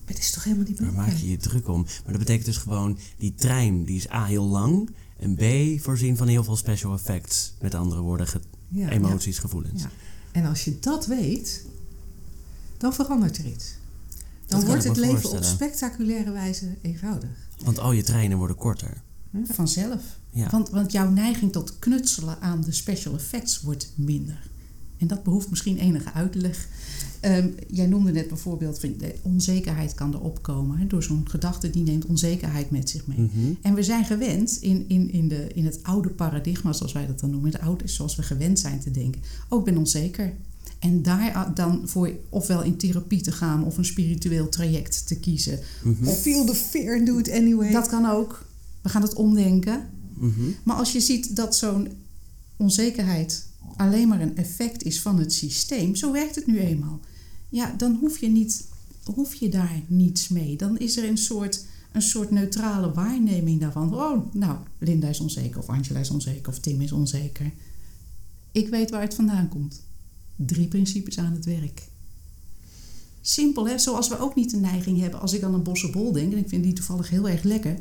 Speaker 4: Het is toch helemaal niet
Speaker 1: Waar
Speaker 4: belangrijk?
Speaker 1: maak je je druk om? Maar dat betekent dus gewoon, die trein die is A heel lang en B voorzien van heel veel special effects. Met andere woorden, ge-
Speaker 4: Ja,
Speaker 1: emoties, gevoelens.
Speaker 4: Ja. En als je dat weet, dan verandert er iets. Dan wordt het leven op spectaculaire wijze eenvoudig.
Speaker 1: Want al je treinen worden korter.
Speaker 3: Vanzelf.
Speaker 1: Ja.
Speaker 3: Want, want jouw neiging tot knutselen aan de special effects wordt minder. En dat behoeft misschien enige uitleg. Ehm, jij noemde net bijvoorbeeld, van de onzekerheid kan erop komen. Hè, door zo'n gedachte die neemt onzekerheid met zich mee.
Speaker 1: Mhm.
Speaker 3: En we zijn gewend in, in, in, de, in het oude paradigma, zoals wij dat dan noemen, het oude, zoals we gewend zijn te denken. Oh, ik ben onzeker. En daar dan voor ofwel in therapie te gaan of een spiritueel traject te kiezen.
Speaker 1: Mhm.
Speaker 3: Of
Speaker 4: Feel the fear and do it anyway.
Speaker 3: dat kan ook. We gaan het omdenken.
Speaker 1: Mhm.
Speaker 3: Maar als je ziet dat zo'n onzekerheid alleen maar een effect is van het systeem, zo werkt het nu eenmaal. Ja, dan hoef je, niet, hoef je daar niets mee. Dan is er een soort, een soort neutrale waarneming daarvan. Oh, nou, Linda is onzeker, of Angela is onzeker, of Tim is onzeker. Ik weet waar het vandaan komt. Drie principes aan het werk. Simpel, hè? Zoals we ook niet de neiging hebben als ik aan een bossenbol denk, en ik vind die toevallig heel erg lekker,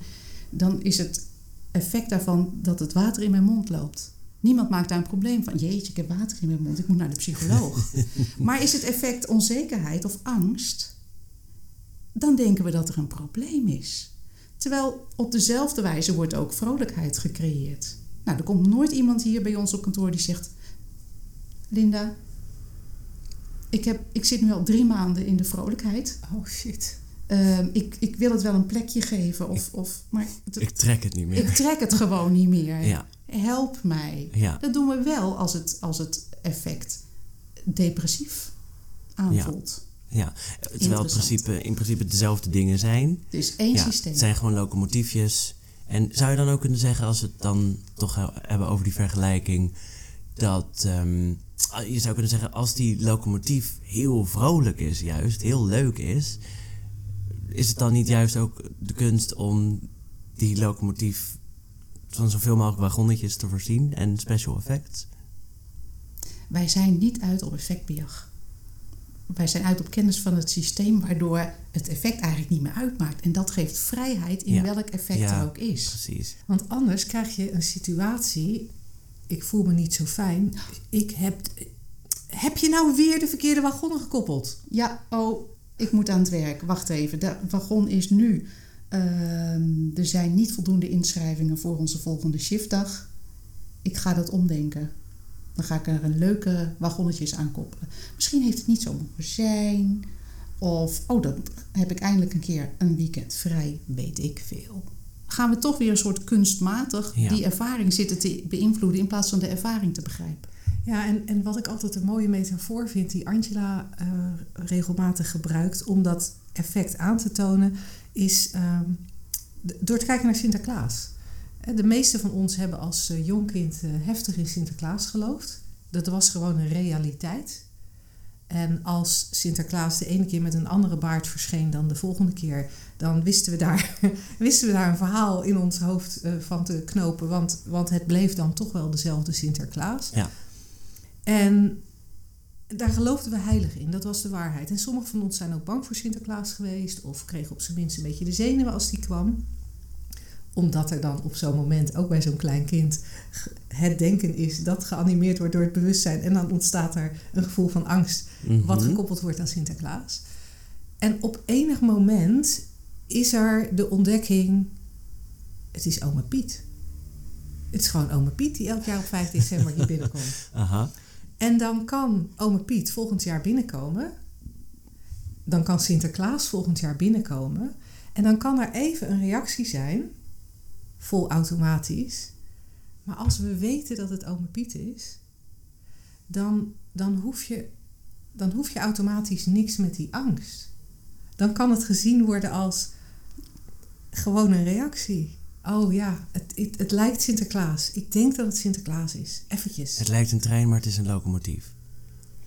Speaker 3: dan is het effect daarvan dat het water in mijn mond loopt. Niemand maakt daar een probleem van. Jeetje, ik heb water in mijn mond, ik moet naar de psycholoog. maar is het effect onzekerheid of angst, dan denken we dat er een probleem is. Terwijl op dezelfde wijze wordt ook vrolijkheid gecreëerd. Nou, er komt nooit iemand hier bij ons op kantoor die zegt: Linda, ik, heb, ik zit nu al drie maanden in de vrolijkheid.
Speaker 4: Oh shit.
Speaker 3: Ehm, ik, ik wil het wel een plekje geven, of, of, maar
Speaker 1: Ik trek het niet meer.
Speaker 3: ik trek het gewoon niet meer.
Speaker 1: Ja,
Speaker 3: Help mij.
Speaker 1: ja.
Speaker 3: Dat doen we wel als het, als het effect depressief aanvoelt.
Speaker 1: ja. Terwijl het
Speaker 3: Interessant.
Speaker 1: principe, in principe dezelfde dingen zijn.
Speaker 3: Het is één
Speaker 1: ja,
Speaker 3: systeem.
Speaker 1: Het zijn gewoon locomotiefjes. En zou je dan ook kunnen zeggen, als we het dan toch he- hebben over die vergelijking, dat ehm, je zou kunnen zeggen, als die locomotief heel vrolijk is, juist heel leuk is, is het dan niet juist ook de kunst om die locomotief van zoveel mogelijk wagonnetjes te voorzien en special effects?
Speaker 3: Wij zijn niet uit op effectbejag. Wij zijn uit op kennis van het systeem, waardoor het effect eigenlijk niet meer uitmaakt. En dat geeft vrijheid in
Speaker 1: Ja.
Speaker 3: welk effect
Speaker 1: Ja.
Speaker 3: er ook is.
Speaker 1: Precies.
Speaker 4: Want anders krijg je een situatie. Ik voel me niet zo fijn. Ik heb. Heb je nou weer de verkeerde wagonnen gekoppeld?
Speaker 3: Ja, oh, ik moet aan het werk. Wacht even, de wagon is nu. ehm, er zijn niet voldoende inschrijvingen voor onze volgende shiftdag. Ik ga dat omdenken. Dan ga ik er een leuke wagonnetjes aan koppelen. Misschien heeft het niet zo moeten zijn. Of, oh, dan heb ik eindelijk een keer een weekend vrij. Weet ik veel. Gaan we toch weer een soort kunstmatig
Speaker 1: Ja.
Speaker 3: die ervaring zitten te beïnvloeden in plaats van de ervaring te begrijpen.
Speaker 4: Ja, en, en wat ik altijd een mooie metafoor vind, die Angela eh, regelmatig gebruikt om dat effect aan te tonen, is ehm, door te kijken naar Sinterklaas. Eh, De meeste van ons hebben als eh, jong kind heftig in Sinterklaas geloofd. Dat was gewoon een realiteit. En als Sinterklaas de ene keer met een andere baard verscheen dan de volgende keer, dan wisten we daar, wisten we daar een verhaal in ons hoofd van te knopen. Want, want het bleef dan toch wel dezelfde Sinterklaas.
Speaker 1: Ja.
Speaker 4: En daar geloofden we heilig in, dat was de waarheid. En sommigen van ons zijn ook bang voor Sinterklaas geweest, of kregen op zijn minst een beetje de zenuwen als die kwam. Omdat er dan op zo'n moment, ook bij zo'n klein kind, het denken is dat geanimeerd wordt door het bewustzijn. En dan ontstaat er een gevoel van angst, wat
Speaker 1: Mhm.
Speaker 4: gekoppeld wordt aan Sinterklaas. En op enig moment is er de ontdekking: het is Oma Piet. Het is gewoon Oma Piet die elk jaar op 5 december hier binnenkomt.
Speaker 1: Aha.
Speaker 4: En dan kan ome Piet volgend jaar binnenkomen. dan kan Sinterklaas volgend jaar binnenkomen. En dan kan er even een reactie zijn, vol automatisch. Maar als we weten dat het ome Piet is, dan, dan, hoef je, dan hoef je automatisch niks met die angst. Dan kan het gezien worden als gewoon een reactie. Oh ja, het, het, het lijkt Sinterklaas. Ik denk dat het Sinterklaas is. Eventjes.
Speaker 1: Het lijkt een trein, maar het is een locomotief.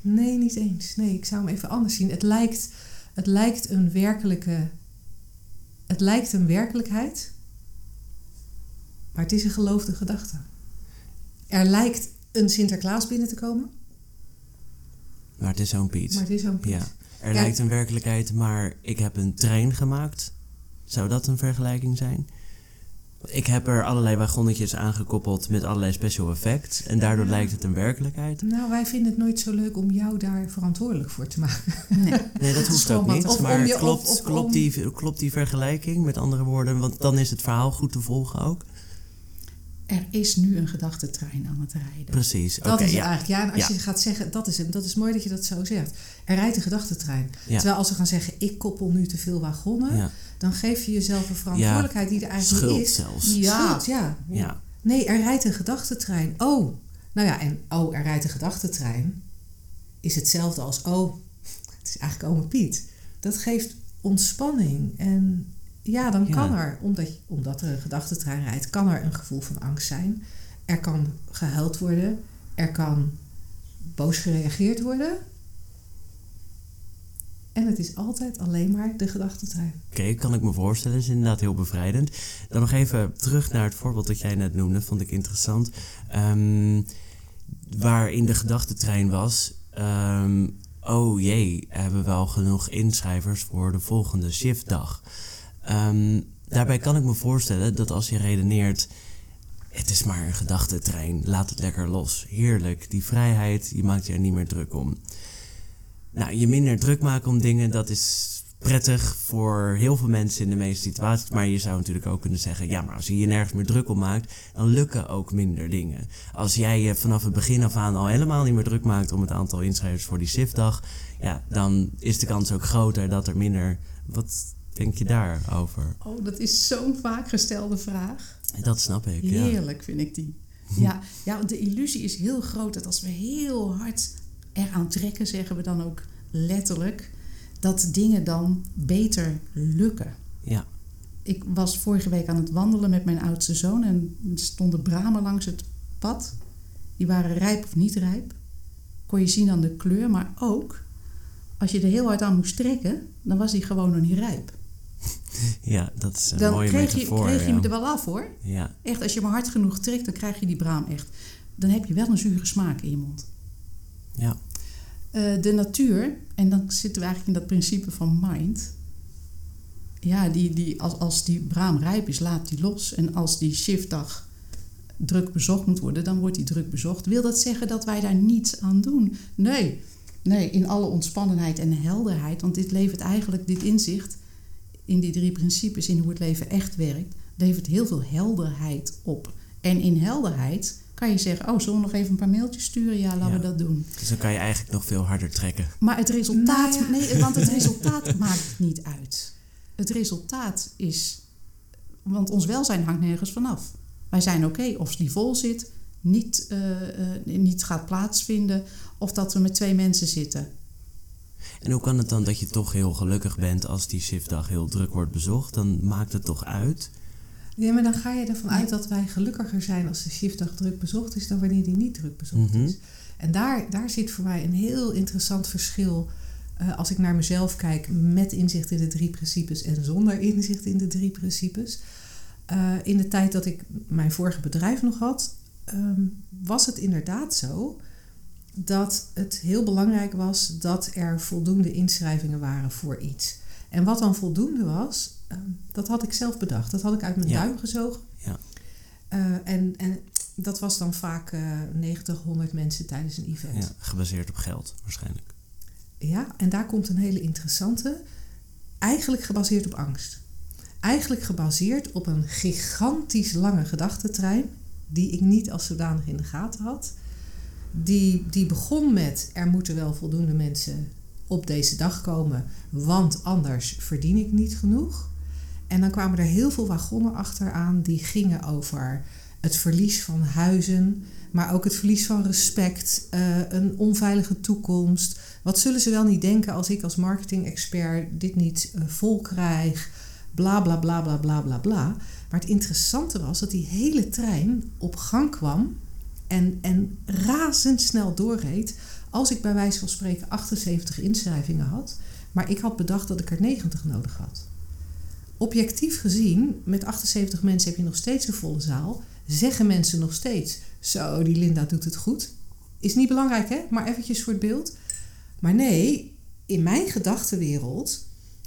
Speaker 4: Nee, niet eens. Nee, ik zou hem even anders zien. Het lijkt, het lijkt een werkelijke. Het lijkt een werkelijkheid, maar het is een geloofde gedachte. Er lijkt een Sinterklaas binnen te komen,
Speaker 1: Maar het is zo'n Piet.
Speaker 4: maar het is zo'n Piet.
Speaker 1: Ja. Er
Speaker 4: Ja.
Speaker 1: lijkt een werkelijkheid, maar ik heb een trein gemaakt. Zou dat een vergelijking zijn? Ik heb er allerlei wagonnetjes aangekoppeld met allerlei special effects. En daardoor
Speaker 4: Ja.
Speaker 1: lijkt het een werkelijkheid.
Speaker 4: Nou, wij vinden het nooit zo leuk om jou daar verantwoordelijk voor te maken.
Speaker 3: Nee.
Speaker 1: Nee, dat hoeft ook niet. maar
Speaker 4: je- of-
Speaker 1: klopt,
Speaker 4: of
Speaker 1: klopt,
Speaker 4: om-
Speaker 1: die, klopt die vergelijking met andere woorden? Want dan is het verhaal goed te volgen ook.
Speaker 3: Er is nu een gedachtentrein aan het rijden.
Speaker 1: Precies. Oké,
Speaker 4: Dat is het
Speaker 1: ja.
Speaker 4: eigenlijk. Ja, en als
Speaker 1: Ja.
Speaker 4: je gaat zeggen, dat is het. Dat is mooi dat je dat zo zegt. Er rijdt een gedachtentrein.
Speaker 1: Ja.
Speaker 4: Terwijl als we gaan zeggen, ik koppel nu te veel wagonnen,
Speaker 1: ja.
Speaker 4: dan geef je jezelf een verantwoordelijkheid die er eigenlijk
Speaker 1: Schuld
Speaker 4: niet is.
Speaker 1: zelfs.
Speaker 3: Ja.
Speaker 4: Schuld, ja.
Speaker 1: Ja.
Speaker 4: Nee, er rijdt een gedachtentrein. Oh, nou ja, en oh, er rijdt een gedachtentrein is hetzelfde als oh, het is eigenlijk ome Piet. Dat geeft ontspanning. En ja, dan
Speaker 1: Ja.
Speaker 4: kan er, omdat, omdat er een gedachtentrein rijdt, kan er een gevoel van angst zijn. Er kan gehuild worden. Er kan boos gereageerd worden. En het is altijd alleen maar de gedachtentrein.
Speaker 1: Oké, kan ik me voorstellen. is inderdaad heel bevrijdend. Dan nog even terug naar het voorbeeld dat jij net noemde. Vond ik interessant. Ehm, waarin de gedachtentrein was... ehm, oh jee, hebben we wel genoeg inschrijvers voor de volgende shiftdag? Ehm, daarbij kan ik me voorstellen dat als je redeneert... Het is maar een gedachtentrein, laat het lekker los. Heerlijk, die vrijheid, je maakt je er niet meer druk om. Nou, je minder druk maken om dingen, dat is prettig voor heel veel mensen in de meeste situaties. Maar je zou natuurlijk ook kunnen zeggen: ja, maar als je je nergens meer druk om maakt, dan lukken ook minder dingen. Als jij je vanaf het begin af aan al helemaal niet meer druk maakt om het aantal inschrijvers voor die shiftdag, ja, dan is de kans ook groter dat er minder. Wat denk je daarover?
Speaker 3: Oh, dat is zo'n vaak gestelde vraag.
Speaker 1: Dat snap ik. Ja.
Speaker 3: Heerlijk vind ik die. Ja, ja, want de illusie is heel groot dat als we heel hard eraan trekken, zeggen we dan ook letterlijk, dat dingen dan beter lukken.
Speaker 1: Ja.
Speaker 3: Ik was vorige week aan het wandelen met mijn oudste zoon en stonden bramen langs het pad. Die waren rijp of niet rijp. Kon je zien aan de kleur, maar ook als je er heel hard aan moest trekken, dan was die gewoon nog niet rijp.
Speaker 1: ja, dat is een
Speaker 3: Dan
Speaker 1: mooie
Speaker 3: kreeg je,
Speaker 1: metafoor.
Speaker 3: kreeg je
Speaker 1: ja.
Speaker 3: hem er wel af hoor.
Speaker 1: ja.
Speaker 3: Echt, als je maar hard genoeg trekt, dan krijg je die braam echt. Dan heb je wel een zure smaak in je mond.
Speaker 1: ja.
Speaker 3: Eh, de natuur, en dan zitten we eigenlijk in dat principe van mind. Ja, die, die, als, als die braam rijp is, laat die los. En als die shiftdag druk bezocht moet worden, dan wordt die druk bezocht. Wil dat zeggen dat wij daar niets aan doen? Nee. Nee, in alle ontspannenheid en helderheid. Want dit levert eigenlijk, dit inzicht in die drie principes, in hoe het leven echt werkt, levert heel veel helderheid op. En in helderheid kan je zeggen, oh, zullen we nog even een paar mailtjes sturen? Ja, laten
Speaker 1: Ja.
Speaker 3: we dat doen.
Speaker 1: Dus dan kan je eigenlijk nog veel harder trekken.
Speaker 3: Maar het resultaat,
Speaker 4: Nou ja.
Speaker 3: nee, want het resultaat maakt niet uit. Het resultaat is, want ons welzijn hangt nergens vanaf. Wij zijn oké of die vol zit, niet, eh, eh, niet gaat plaatsvinden, of dat we met twee mensen zitten.
Speaker 1: En hoe kan het dan dat je toch heel gelukkig bent als die shiftdag heel druk wordt bezocht? Dan maakt het toch uit?
Speaker 4: Ja, maar dan ga je ervan uit dat wij gelukkiger zijn als de shiftdag druk bezocht is dan wanneer die niet druk bezocht
Speaker 1: Mhm.
Speaker 4: is. En daar, daar zit voor mij een heel interessant verschil eh, als ik naar mezelf kijk met inzicht in de drie principes en zonder inzicht in de drie principes. Eh, in de tijd dat ik mijn vorige bedrijf nog had, ehm, was het inderdaad zo dat het heel belangrijk was dat er voldoende inschrijvingen waren voor iets. En wat dan voldoende was, ehm, dat had ik zelf bedacht. Dat had ik uit mijn
Speaker 1: Ja.
Speaker 4: duim gezogen.
Speaker 1: Ja.
Speaker 4: Eh, en, en dat was dan vaak eh 90, 100 mensen tijdens een event.
Speaker 1: Ja, gebaseerd op geld waarschijnlijk.
Speaker 4: Ja, en daar komt een hele interessante. Eigenlijk gebaseerd op angst. Eigenlijk gebaseerd op een gigantisch lange gedachtentrein, die ik niet als zodanig in de gaten had. Die, die begon met: er moeten wel voldoende mensen op deze dag komen, want anders verdien ik niet genoeg. En dan kwamen er heel veel wagonnen achteraan die gingen over het verlies van huizen, maar ook het verlies van respect, uh, een onveilige toekomst. Wat zullen ze wel niet denken als ik als marketing-expert dit niet uh, vol krijg? Bla bla bla bla bla bla bla. Maar het interessante was dat die hele trein op gang kwam en, en razendsnel doorreed. Als ik bij wijze van spreken 78 inschrijvingen had, maar ik had bedacht dat ik er 90 nodig had. Objectief gezien, met 78 mensen heb je nog steeds een volle zaal. Zeggen mensen nog steeds: Zo, die Linda doet het goed. Is niet belangrijk, hè? Maar eventjes voor het beeld. Maar nee, in mijn gedachtenwereld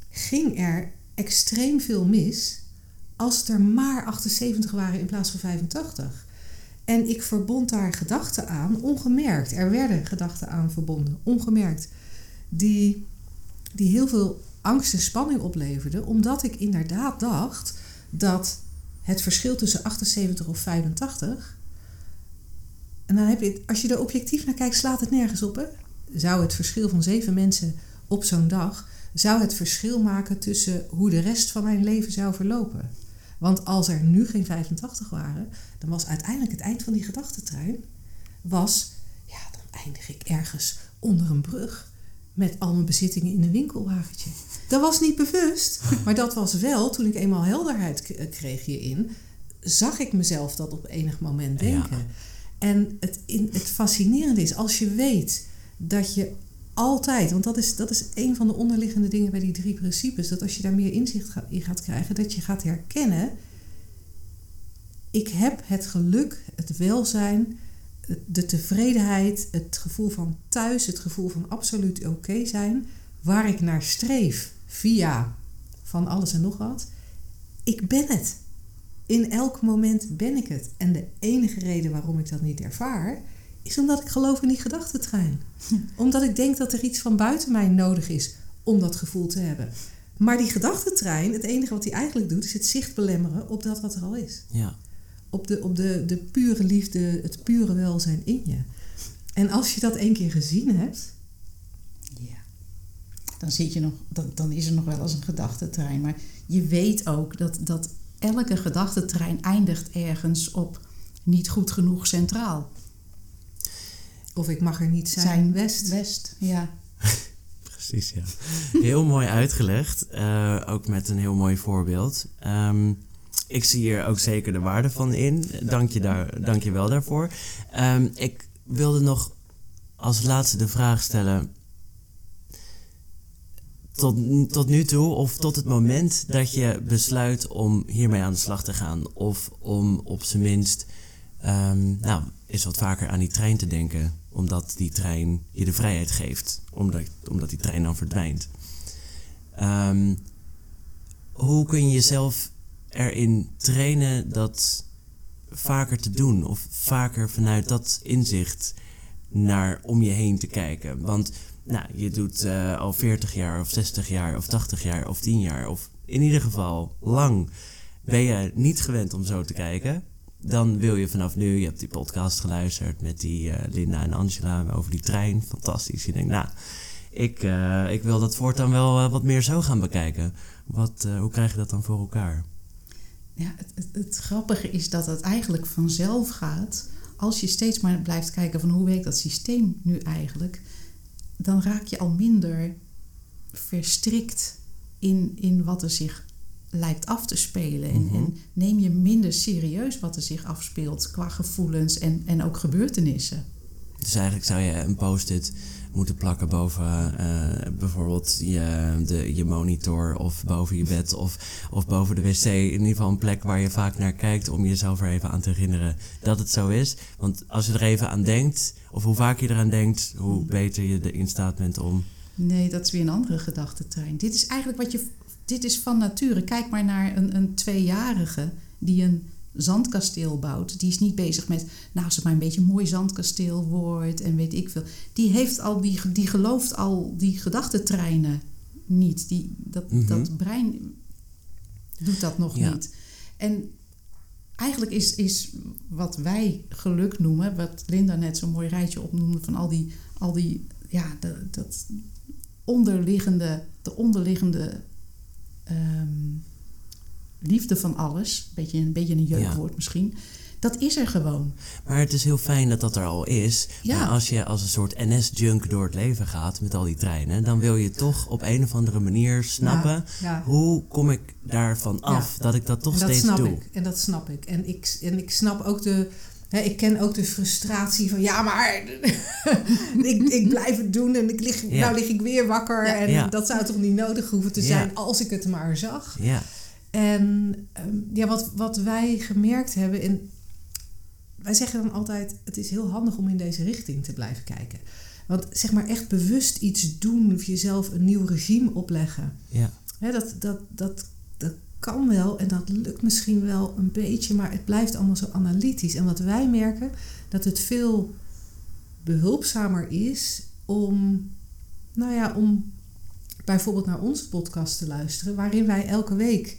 Speaker 4: ging er extreem veel mis als het er maar 78 waren in plaats van 85. En ik verbond daar gedachten aan, ongemerkt. Er werden gedachten aan verbonden, ongemerkt. Die, die heel veel angst en spanning opleverden, omdat ik inderdaad dacht dat het verschil tussen 78 of 85. En dan heb je, als je er objectief naar kijkt, slaat het nergens op. Hè? Zou het verschil van zeven mensen op zo'n dag, zou het verschil maken tussen hoe de rest van mijn leven zou verlopen? Want als er nu geen 85 waren, dan was uiteindelijk het eind van die gedachtentrein, was, ja, dan eindig ik ergens onder een brug met al mijn bezittingen in een winkelwagentje. Dat was niet bewust, maar dat was wel, toen ik eenmaal helderheid eh, kreeg hierin, zag ik mezelf dat op enig moment denken. En het, in, het fascinerende is, als je weet dat je altijd, want dat is, dat is een van de onderliggende dingen bij die drie principes, dat als je daar meer inzicht in gaat krijgen, dat je gaat herkennen, ik heb het geluk, het welzijn, de tevredenheid, het gevoel van thuis, het gevoel van absoluut oké zijn, waar ik naar streef via van alles en nog wat. Ik ben het. In elk moment ben ik het. En de enige reden waarom ik dat niet ervaar, is omdat ik geloof in die gedachtentrein. omdat ik denk dat er iets van buiten mij nodig is om dat gevoel te hebben. Maar die gedachtentrein, het enige wat hij eigenlijk doet, is het zicht belemmeren op dat wat er al is.
Speaker 1: Ja.
Speaker 4: Op, de, op de, de pure liefde, het pure welzijn in je. En als je dat één keer gezien hebt.
Speaker 3: Ja. Dan, zit je nog, dan, dan is er nog wel eens een gedachtentrein. Maar je weet ook dat, dat elke gedachtentrein eindigt ergens op niet goed genoeg centraal.
Speaker 4: Of ik mag er niet zijn,
Speaker 3: west. West, ja.
Speaker 1: Precies, ja. Heel mooi uitgelegd. Uh, ook met een heel mooi voorbeeld. Um, ik zie hier ook zeker de waarde van in. Dank je, daar, dank je wel daarvoor. Um, ik wilde nog als laatste de vraag stellen. Tot, tot nu toe, of tot het moment dat je besluit om hiermee aan de slag te gaan, of om op zijn minst um, nou, eens wat vaker aan die trein te denken, omdat die trein je de vrijheid geeft, omdat, omdat die trein dan verdwijnt. Um, hoe kun je jezelf erin trainen dat vaker te doen of vaker vanuit dat inzicht naar om je heen te kijken. Want nou, je doet uh, al 40 jaar of 60 jaar of 80 jaar of 10 jaar of in ieder geval lang ben je niet gewend om zo te kijken. Dan wil je vanaf nu, je hebt die podcast geluisterd met die uh, Linda en Angela over die trein. Fantastisch. Je denkt, nou, ik, uh, ik wil dat voortaan wel wat meer zo gaan bekijken. Wat, hoe krijg je dat dan voor elkaar?
Speaker 3: ja, het, het, het, grappige is dat het eigenlijk vanzelf gaat. Als je steeds maar blijft kijken van hoe werkt dat systeem nu eigenlijk, dan raak je al minder verstrikt in, in wat er zich lijkt af te spelen. En, mhm. en neem je minder serieus wat er zich afspeelt qua gevoelens en, en ook gebeurtenissen.
Speaker 1: Dus eigenlijk zou je een post-it moeten plakken boven uh, bijvoorbeeld je, de, je monitor of boven je bed of, of boven de wc. In ieder geval een plek waar je vaak naar kijkt om jezelf er even aan te herinneren dat het zo is. Want als je er even aan denkt, of hoe vaak je eraan denkt, hoe beter je erin staat bent om.
Speaker 3: Nee, dat is weer een andere gedachtentrein. Dit is eigenlijk wat je. Dit is van nature. Kijk maar naar een, een tweejarige die een zandkasteel bouwt, die is niet bezig met, nou, als het maar een beetje een mooi zandkasteel wordt en weet ik veel. Die heeft al, die, die gelooft al die gedachtentreinen niet. Die, dat, mhm. dat brein doet dat nog niet. En eigenlijk is, is wat wij geluk noemen, wat Linda net zo'n mooi rijtje opnoemde van al die, al die ja, dat, onderliggende, de onderliggende ehm, liefde van alles, beetje, een beetje een jeukwoord misschien, dat is er gewoon.
Speaker 1: Maar het is heel fijn dat dat er al is.
Speaker 3: Ja.
Speaker 1: Maar als je als een soort NS-junk door het leven gaat met al die treinen, dan wil je toch op een of andere manier snappen.
Speaker 4: Ja, ja.
Speaker 1: Hoe kom ik daarvan af dat ik dat toch
Speaker 4: dat
Speaker 1: steeds
Speaker 4: snap
Speaker 1: doe?
Speaker 4: ik. En dat snap ik. En ik, en ik snap ook de. Ik ken ook de frustratie van ja, maar ik, ik blijf het doen en ik lig,
Speaker 1: Ja.
Speaker 4: nou lig ik weer wakker.
Speaker 3: Ja.
Speaker 4: En
Speaker 1: Ja.
Speaker 4: dat zou toch niet nodig hoeven te zijn als ik het maar zag.
Speaker 1: Ja,
Speaker 4: En ehm, ja, wat, wat wij gemerkt hebben, en wij zeggen dan altijd: het is heel handig om in deze richting te blijven kijken. Want zeg maar echt bewust iets doen of jezelf een nieuw regime opleggen.
Speaker 1: ja,
Speaker 4: dat, dat, dat, dat kan wel en dat lukt misschien wel een beetje, maar het blijft allemaal zo analytisch. En wat wij merken, dat het veel behulpzamer is om, nou ja, om bijvoorbeeld naar onze podcast te luisteren, waarin wij elke week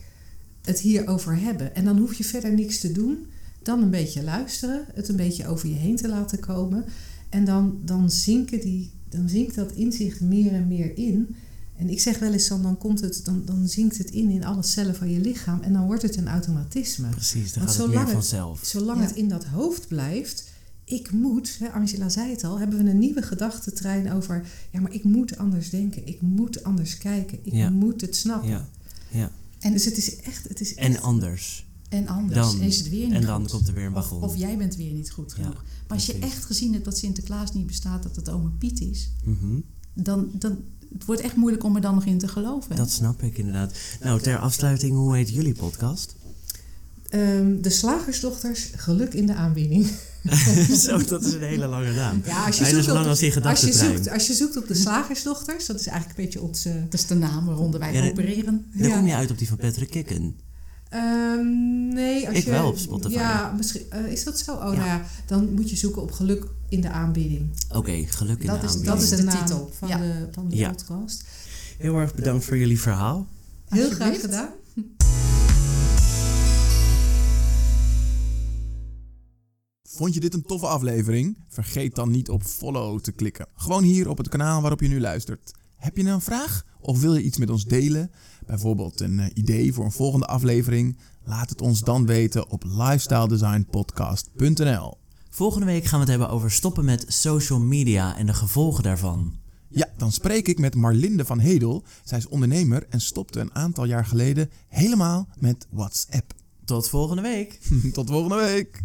Speaker 4: het hierover hebben. En dan hoef je verder niks te doen, dan een beetje luisteren, het een beetje over je heen te laten komen. En dan, dan, zinken die, dan zinkt dat inzicht meer en meer in. En ik zeg wel eens dan, dan, komt het, dan, dan zinkt het in in alle cellen van je lichaam en dan wordt het een automatisme.
Speaker 1: precies. Dan
Speaker 4: Want
Speaker 1: gaat het meer
Speaker 4: zolang het-
Speaker 1: vanzelf.
Speaker 4: Zolang
Speaker 3: Ja.
Speaker 4: het in dat hoofd blijft, ik moet, hè, Angela zei het al, hebben we een nieuwe gedachtentrein over, ja, maar ik moet anders denken, ik moet anders kijken, ik
Speaker 1: Ja.
Speaker 4: moet het snappen.
Speaker 1: Ja, ja.
Speaker 3: En,
Speaker 4: Dus het is echt, het is
Speaker 1: En
Speaker 4: echt-
Speaker 1: anders.
Speaker 3: en anders
Speaker 1: Dan-
Speaker 3: is het weer niet
Speaker 1: En dan
Speaker 3: goed.
Speaker 1: komt er weer een
Speaker 3: Of,
Speaker 1: wagon.
Speaker 3: of jij bent weer niet goed genoeg.
Speaker 1: Ja,
Speaker 3: maar als je echt gezien hebt dat Sinterklaas niet bestaat, dat het oma Piet is,
Speaker 1: Mhm.
Speaker 3: Dan, dan het wordt echt moeilijk om er dan nog in te geloven.
Speaker 1: Dat snap ik inderdaad. Nou, ter afsluiting, hoe heet jullie podcast?
Speaker 4: Ehm, de slagersdochters, geluk in de aanbieding.
Speaker 1: Zo, dat is een hele lange naam.
Speaker 4: Ja, als je zoekt
Speaker 1: zo
Speaker 4: op
Speaker 1: lang
Speaker 4: de-
Speaker 1: als die
Speaker 4: Als je, zoekt, als je zoekt op de slagersdochters, dat is eigenlijk een beetje onze...
Speaker 3: Dat is de naam waaronder wij
Speaker 1: Ja,
Speaker 3: opereren.
Speaker 1: Dan
Speaker 4: Ja.
Speaker 1: kom je uit op die van Patrick Kikken.
Speaker 4: Ehm, nee, als
Speaker 1: Ik
Speaker 4: je,
Speaker 1: wel op Spotify.
Speaker 4: Ja, misschien, eh, is dat zo? Oh,
Speaker 1: Ja.
Speaker 4: nou ja, dan moet je zoeken op geluk in de aanbieding.
Speaker 1: Oké, geluk in
Speaker 3: Dat
Speaker 1: de
Speaker 3: is-
Speaker 1: aanbieding.
Speaker 4: Dat is de,
Speaker 3: de
Speaker 4: naam
Speaker 3: titel.
Speaker 4: van
Speaker 3: Ja.
Speaker 4: de, van de
Speaker 1: Ja.
Speaker 4: podcast.
Speaker 1: Heel erg bedankt voor jullie verhaal.
Speaker 4: Heel graag gedaan.
Speaker 2: Vond je dit een toffe aflevering? Vergeet dan niet op follow te klikken. Gewoon hier op het kanaal waarop je nu luistert. Heb je een vraag of wil je iets met ons delen? Bijvoorbeeld een eh, idee voor een volgende aflevering? Laat het ons dan weten op lifestyledesignpodcast.nl.
Speaker 1: Volgende week gaan we het hebben over stoppen met social media en de gevolgen daarvan.
Speaker 2: Ja, dan spreek ik met Marlinde van Hedel. Zij is ondernemer en stopte een aantal jaar geleden helemaal met WhatsApp.
Speaker 1: Tot volgende week!
Speaker 2: Tot volgende week!